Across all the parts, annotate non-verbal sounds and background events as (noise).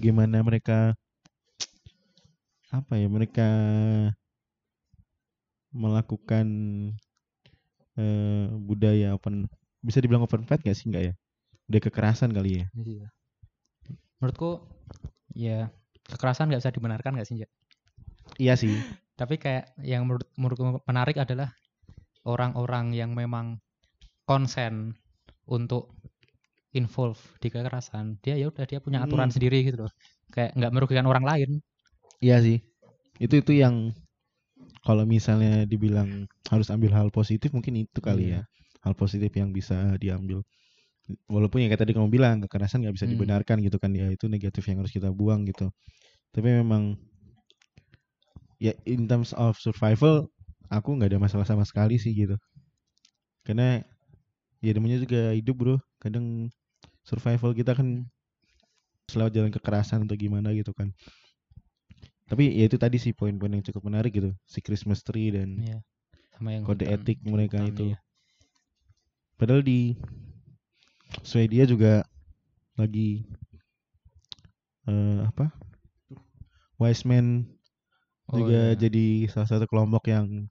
ya bagaimana mereka apa ya mereka melakukan eh, budaya open bisa dibilang open fight gak sih enggak ya budaya kekerasan kali ya Iya. Menurutku ya kekerasan nggak bisa dibenarkan nggak sih, Jack? iya sih (laughs) Tapi kayak yang menurut menurutku menarik adalah orang-orang yang memang konsen untuk involve di kekerasan. Dia ya udah dia punya aturan Hmm. sendiri gitu loh. Kayak nggak merugikan orang lain. iya sih itu itu yang kalau misalnya dibilang harus ambil hal positif mungkin itu kali ya Iya. hal positif yang bisa diambil walaupun yang kayak tadi kamu bilang kekerasan nggak bisa Hmm. dibenarkan gitu kan ya itu negatif yang harus kita buang gitu tapi memang ya in terms of survival aku nggak ada masalah sama sekali sih gitu karena ya namanya juga hidup bro kadang survival kita kan selalu jalan kekerasan atau gimana gitu kan tapi ya itu tadi sih poin-poin yang cukup menarik gitu si Christmas tree dan Iya. Sama yang kode hutan- etik mereka hutan, itu iya. Padahal di Swedia juga lagi eh, apa? Wise Man Oh, juga iya. jadi salah satu kelompok yang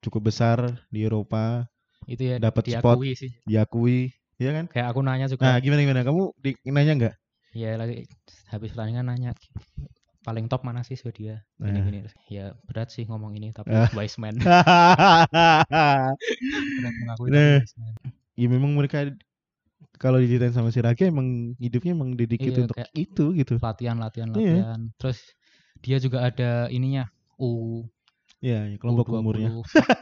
cukup besar di Eropa itu ya dapat spot. sih. diakui, ya kan? Kayak aku nanya Nah, juga. gimana gimana? Kamu di, nanya nggak? Ya lagi habis pertandingan nanya paling top mana sih Swedia? Nah. Gini-gini. Ya berat sih ngomong ini tapi Ah. wise man. (laughs) Berat mengakui tapi Nah. wise man. ya memang mereka kalau diceritain sama si Raki emang hidupnya emang dedicated Iya, untuk itu gitu. latihan latihan Iya. latihan terus dia juga ada ininya U Ya, ya, kelompok U20. umurnya.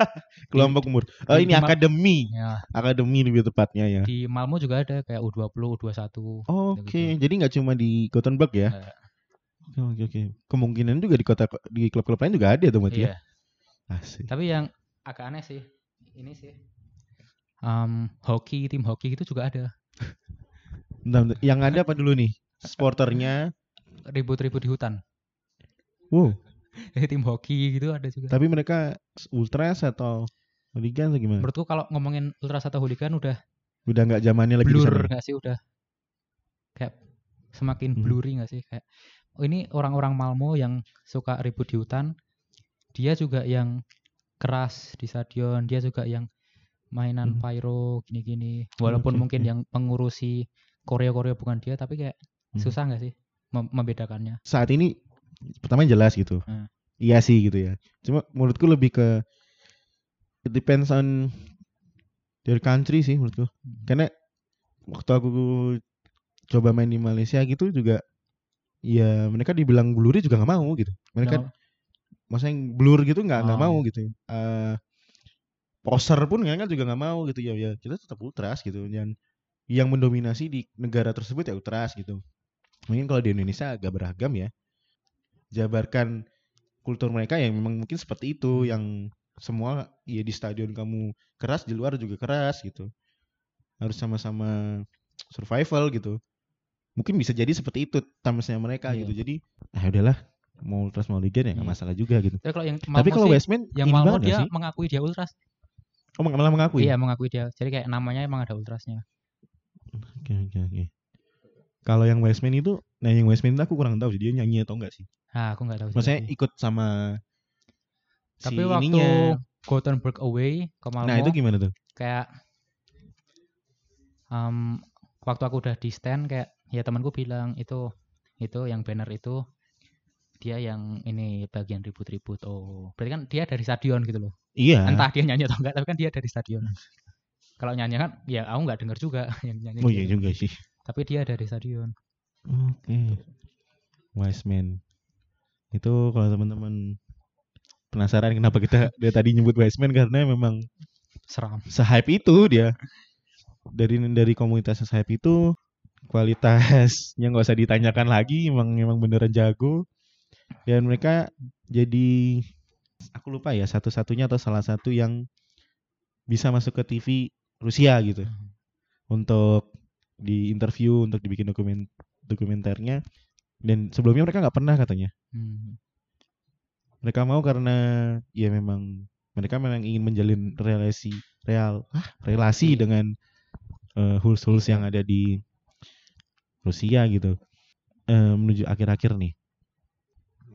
(laughs) Kelompok umur. Oh, ini di akademi. ya Akademi lebih tepatnya ya. di Malmo juga ada kayak U20 U21 Oke, jadi nggak cuma di Gothenburg ya? Nggak. Oke oke. Kemungkinan juga di kota di klub-klub lain juga ada tuh berarti iya ya. Asik. tapi yang agak aneh sih ini sih Em, hoki tim hoki itu juga ada Bentar, bentar. Yang ada apa dulu nih? Sporternya. ribut-ribut di hutan Wow. (laughs) tim hoki gitu ada juga Tapi mereka ultras atau hooligan atau gimana? menurutku kalau ngomongin ultras atau hooligan udah Udah nggak zamannya lagi blur nggak sih udah kayak semakin Hmm. blurry nggak sih kayak oh, ini orang-orang Malmo yang suka ribut di hutan dia juga yang keras di stadion dia juga yang mainan Hmm. pyro gini-gini walaupun Oke, mungkin oke. yang pengurusi koreo-koreo bukan dia tapi kayak Hmm. susah nggak sih mem- membedakannya Saat ini pertama jelas gitu. Hmm. Iya sih gitu ya. Cuma menurutku lebih ke it depends on their country sih menurutku. Hmm. Karena waktu aku coba main di Malaysia gitu juga ya mereka dibilang blurry juga nggak mau gitu. Mereka Yang- maksudnya yang blur gitu nggak nggak Oh, mau gitu. Eh poser pun kan juga nggak mau gitu ya ya kita tetap ultras gitu dan yang mendominasi di negara tersebut ya ultras gitu. Mungkin kalau di Indonesia agak beragam ya. Jabarkan kultur mereka yang memang mungkin seperti itu Hmm. yang semua ya di stadion kamu keras di luar juga keras gitu. Harus sama-sama survival gitu. Mungkin bisa jadi seperti itu tamasnya mereka Iya. gitu. Jadi ah udahlah mau ultras mau liga ya nggak Iya. masalah juga gitu. Tapi kalau yang Tapi kalau Westman yang Malmo nggak dia sih? mengakui dia ultras Oh malah mengakui. iya mengakui dia jadi kayak namanya emang ada ultrasnya Oke oke oke. Kalau yang Westman itu, nah yang Westman itu aku kurang tahu sih dia nyanyi atau enggak sih. ah aku nggak tahu Maksudnya sih. ikut sama tapi si waktu ininya. Gothenburg away ke Malmo Nah itu gimana tuh? kayak em, waktu aku udah di stand kayak ya temanku bilang itu itu yang banner itu dia yang ini bagian ribut-ribut oh berarti kan dia dari stadion gitu loh Iya. entah dia nyanyi atau enggak tapi kan dia dari stadion kalau nyanyi kan ya aku nggak denger juga (laughs) yang nyanyi Oh iya juga sih. Tapi dia dari stadion Oke. Wise man. Itu kalau teman-teman penasaran kenapa kita (laughs) dia tadi nyebut wise man karena memang seram se-hype itu dia. Dari dari komunitas se-hype itu kualitasnya nggak usah ditanyakan lagi, emang emang beneran jago. Dan mereka jadi aku lupa ya satu-satunya atau salah satu yang bisa masuk ke TV Rusia gitu untuk di interview untuk dibikin dokumen dokumenternya dan sebelumnya mereka nggak pernah katanya Hmm. mereka mau karena ya memang mereka memang ingin menjalin relasi real ah, relasi dengan eh, huls-huls yang ada di Rusia gitu. Eh, menuju akhir-akhir nih.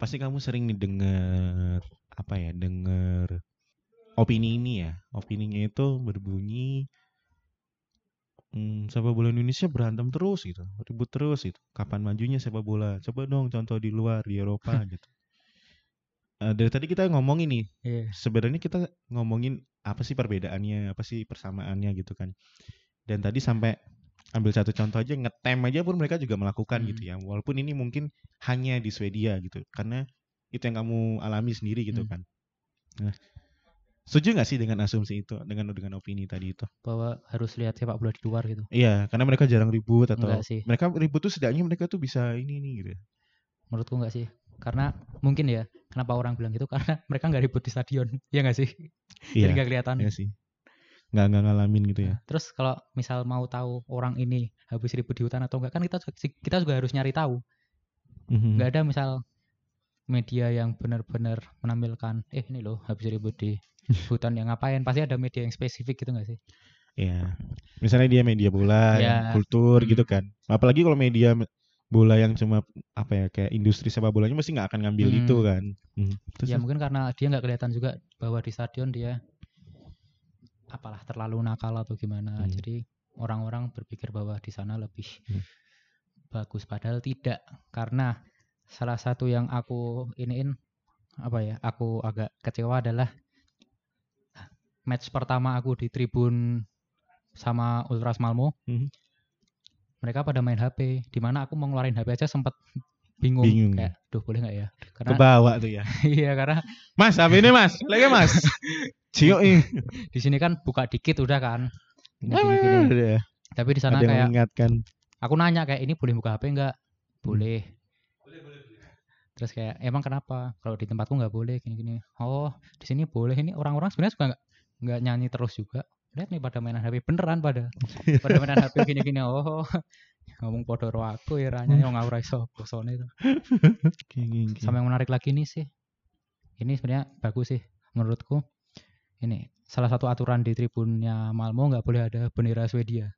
Pasti kamu sering nih denger apa ya? Denger opini ini ya. Opininya itu berbunyi hmm, sepak bola Indonesia berantem terus gitu, ribut terus gitu. Kapan majunya sepak bola? Coba dong contoh di luar di Eropa (laughs) gitu. Eh, dari tadi kita ngomong ini, Iya. sebenarnya kita ngomongin apa sih perbedaannya, apa sih persamaannya gitu kan. Dan tadi sampai ambil satu contoh aja ngetem aja pun mereka juga melakukan Hmm. gitu ya. Walaupun ini mungkin hanya di Swedia gitu, karena itu yang kamu alami sendiri gitu Hmm. kan. Nah, setuju nggak sih dengan asumsi itu, dengan dengan opini tadi itu? Bahwa harus lihat sepak bola di luar gitu. Iya, karena mereka jarang ribut atau Enggak sih. mereka ribut tuh setidaknya mereka tuh bisa ini nih gitu. ya. Menurutku enggak sih. Karena mungkin ya, kenapa orang bilang gitu karena (laughs) mereka nggak ribut di stadion. Iya nggak sih? Jadi Iya, nggak kelihatan. iya sih. Nggak nggak ngalamin gitu ya. Terus kalau misal mau tahu orang ini habis ribut di hutan atau enggak kan kita kita juga harus nyari tahu. Mhm. Nggak ada misal media yang benar-benar menampilkan eh ini loh habis ribut di hutan yang ngapain pasti ada media yang spesifik gitu nggak sih Iya. Misalnya dia media bola, yang kultur Hmm. gitu kan. Apalagi kalau media me- bola yang cuma apa ya kayak industri sepak bolanya mesti nggak akan ngambil Hmm. itu kan. Hmm. Terus ya mungkin karena dia nggak kelihatan juga bahwa di stadion dia apalah terlalu nakal atau gimana Hmm. jadi orang-orang berpikir bahwa di sana lebih Hmm. bagus padahal tidak karena salah satu yang aku iniin apa ya aku agak kecewa adalah match pertama aku di tribun sama Ultras Malmo Mhm. mereka pada main HP di mana aku mau ngeluarin HP aja sempat bingung, Bingung kayak duh boleh nggak ya karena kebawa tuh ya. (laughs) iya karena Mas, apa ini Mas? Lagi Mas. (laughs) Cio di sini kan buka dikit udah kan Gini, gini, gini. Ada tapi di sana kayak aku nanya kayak ini boleh buka HP nggak boleh terus kayak emang kenapa? Kalau di tempatku nggak boleh gini gini. Oh di sini boleh. Ini orang-orang sebenarnya suka nggak nggak nyanyi terus juga. Lihat nih pada mainan HP beneran pada. (laughs) Pada mainan HP gini gini oh (laughs) ngomong podo aku ya ranya. Yang ngawur iso bosone itu. Sama yang menarik lagi nih sih. Ini sebenarnya bagus sih menurutku. Ini salah satu aturan di tribunnya Malmo nggak boleh ada bendera Swedia.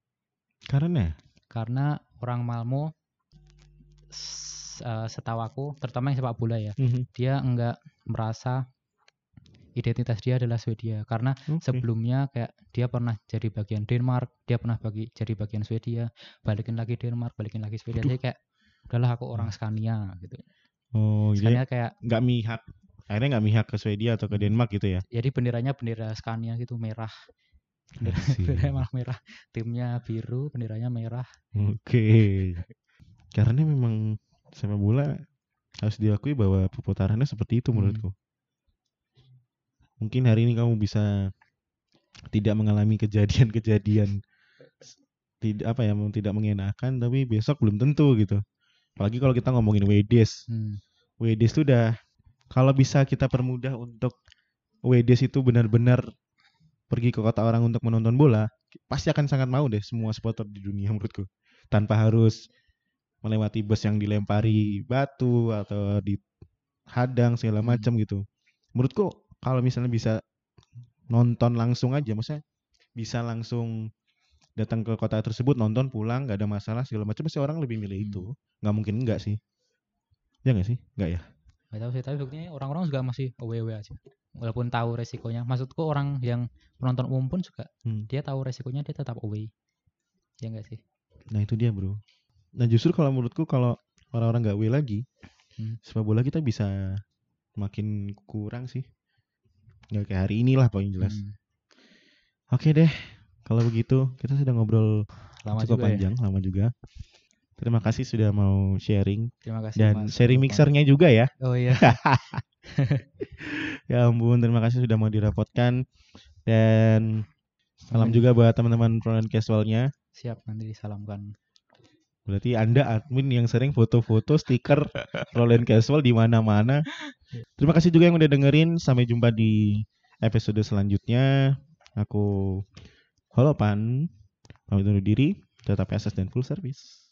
Karena? Karena orang Malmo s- eh, setahu aku terutama yang sepak bola ya Mhm. dia enggak merasa identitas dia adalah Swedia karena Oke. sebelumnya kayak dia pernah jadi bagian Denmark dia pernah bagi jadi bagian Swedia balikin lagi Denmark balikin lagi Swedia jadi kayak udahlah aku orang Scania gitu Oh, jadi Scania kayak nggak mihak. Akhirnya nggak mihak ke Swedia atau ke Denmark gitu ya. jadi benderanya bendera Scania gitu merah Bendera- (laughs) malah merah timnya biru benderanya merah Oke. Karena memang sepak bola harus diakui bahwa perputarannya seperti itu Hmm. menurutku. Mungkin hari ini kamu bisa tidak mengalami kejadian-kejadian tidak apa ya, tidak mengenakan tapi besok belum tentu gitu. Apalagi kalau kita ngomongin WDS. Hmm. WDS itu udah kalau bisa kita permudah untuk WDS itu benar-benar pergi ke kota orang untuk menonton bola, pasti akan sangat mau deh semua supporter di dunia menurutku. Tanpa harus melewati bus yang dilempari batu atau dihadang segala Hmm. macam gitu. Menurutku kalau misalnya bisa nonton langsung aja, maksudnya bisa langsung datang ke kota tersebut nonton pulang nggak ada masalah segala macam pasti orang lebih milih Hmm. itu nggak mungkin enggak sih ya nggak sih nggak ya Gak tahu sih, tapi buktinya orang-orang juga masih away-away aja. Walaupun tahu resikonya. Maksudku orang yang penonton umum pun juga Hmm. dia tahu resikonya dia tetap away. Ya enggak sih? Nah itu dia bro. Nah justru kalau menurutku kalau orang-orang nggak away lagi, Hmm. sepak bola kita bisa makin kurang sih. Nggak kayak hari inilah paling jelas. Hmm. Oke deh, kalau begitu kita sudah ngobrol Lama cukup juga ya. panjang, lama juga. Terima kasih sudah mau sharing Terima kasih dan Mas. sharing mixernya juga ya. Oh iya. (laughs) Ya ampun, terima kasih sudah mau dirapotkan dan salam Amin. juga buat teman-teman pronen casualnya. Siap nanti disalamkan. Berarti Anda admin yang sering foto-foto stiker Roland Casual di mana-mana. Terima kasih juga yang udah dengerin. Sampai jumpa di episode selanjutnya. Aku Holopan. Pamit undur diri. Tetap SS dan full service.